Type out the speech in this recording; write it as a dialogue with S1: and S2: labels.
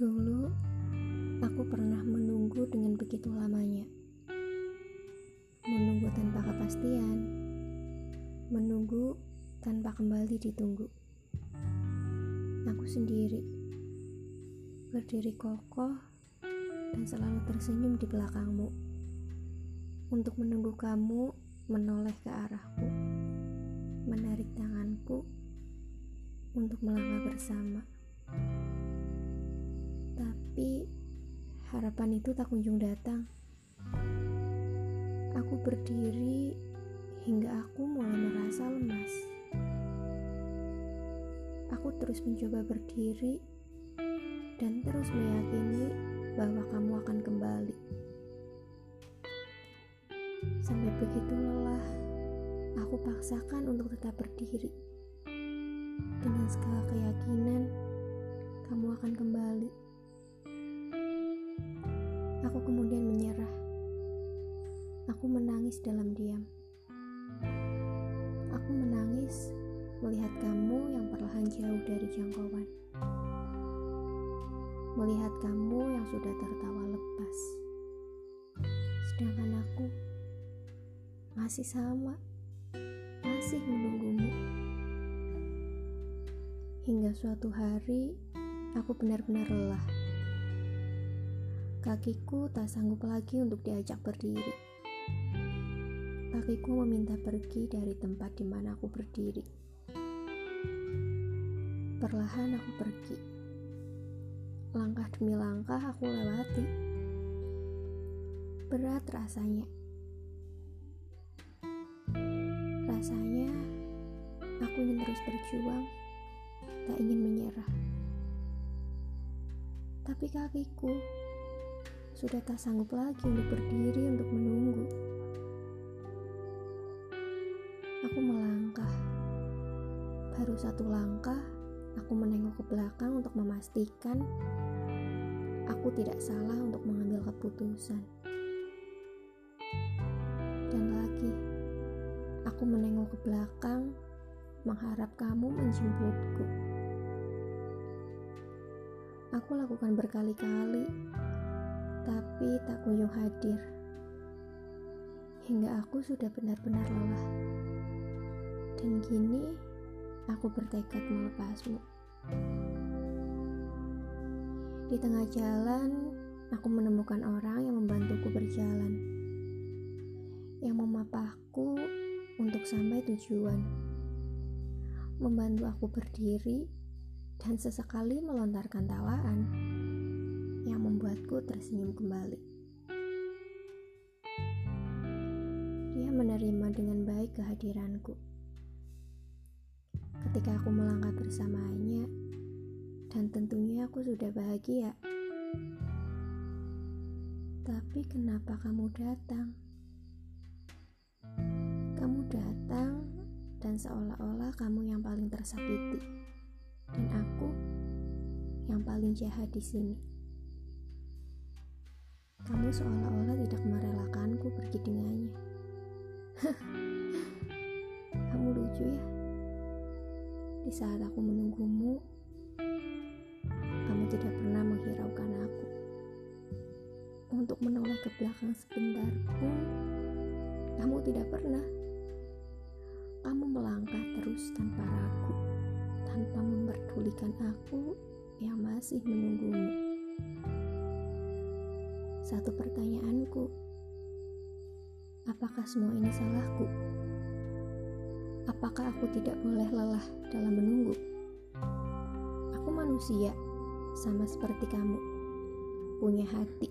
S1: Dulu, aku pernah menunggu dengan begitu lamanya. Menunggu tanpa kepastian. Menunggu tanpa kembali ditunggu. Aku sendiri. Berdiri kokoh dan selalu tersenyum di belakangmu. Untuk menunggu kamu menoleh ke arahku. Menarik tanganku untuk melangkah bersama. Tapi harapan itu tak kunjung datang. Aku berdiri hingga aku mulai merasa lemas. Aku terus mencoba berdiri dan terus meyakini bahwa kamu akan kembali. Sampai begitu lelah, aku paksakan untuk tetap berdiri. Dengan segala keyakinan, diam. Aku menangis melihat kamu yang perlahan jauh dari jangkauan. Melihat kamu yang sudah tertawa lepas. Sedangkan aku masih sama, masih menunggumu. Hingga suatu hari, aku benar-benar lelah. Kakiku tak sanggup lagi untuk diajak berdiri. Kakiku meminta pergi dari tempat di mana aku berdiri. Perlahan aku pergi. Langkah demi langkah aku lewati. Berat rasanya. Rasanya aku ingin terus berjuang, tak ingin menyerah. Tapi kakiku sudah tak sanggup lagi untuk berdiri untuk menunggu. Baru satu langkah, aku menengok ke belakang untuk memastikan aku tidak salah untuk mengambil keputusan. Dan lagi, aku menengok ke belakang, mengharap kamu menjemputku. Aku lakukan berkali-kali, tapi tak kunjung hadir. Hingga aku sudah benar-benar lelah. Dan kini, aku bertekad melepasmu. Di tengah jalan, aku menemukan orang yang membantuku berjalan, yang memapahku untuk sampai tujuan, membantu aku berdiri, dan sesekali melontarkan tawaan yang membuatku tersenyum kembali. Dia menerima dengan baik kehadiranku ketika aku melangkah bersamanya, dan tentunya aku sudah bahagia. Tapi kenapa kamu datang? Kamu datang dan seolah-olah kamu yang paling tersakiti, dan aku yang paling jahat di sini. Kamu seolah-olah tidak merelakanku pergi dengannya. kamu lucu ya. Di saat aku menunggumu, kamu tidak pernah menghiraukan aku. Untuk menoleh ke belakang sebentar pun, kamu tidak pernah. Kamu melangkah terus tanpa ragu, tanpa memperdulikan aku yang masih menunggumu. Satu pertanyaanku, apakah semua ini salahku? Apakah aku tidak boleh lelah dalam menunggu? Aku manusia, sama seperti kamu, punya hati.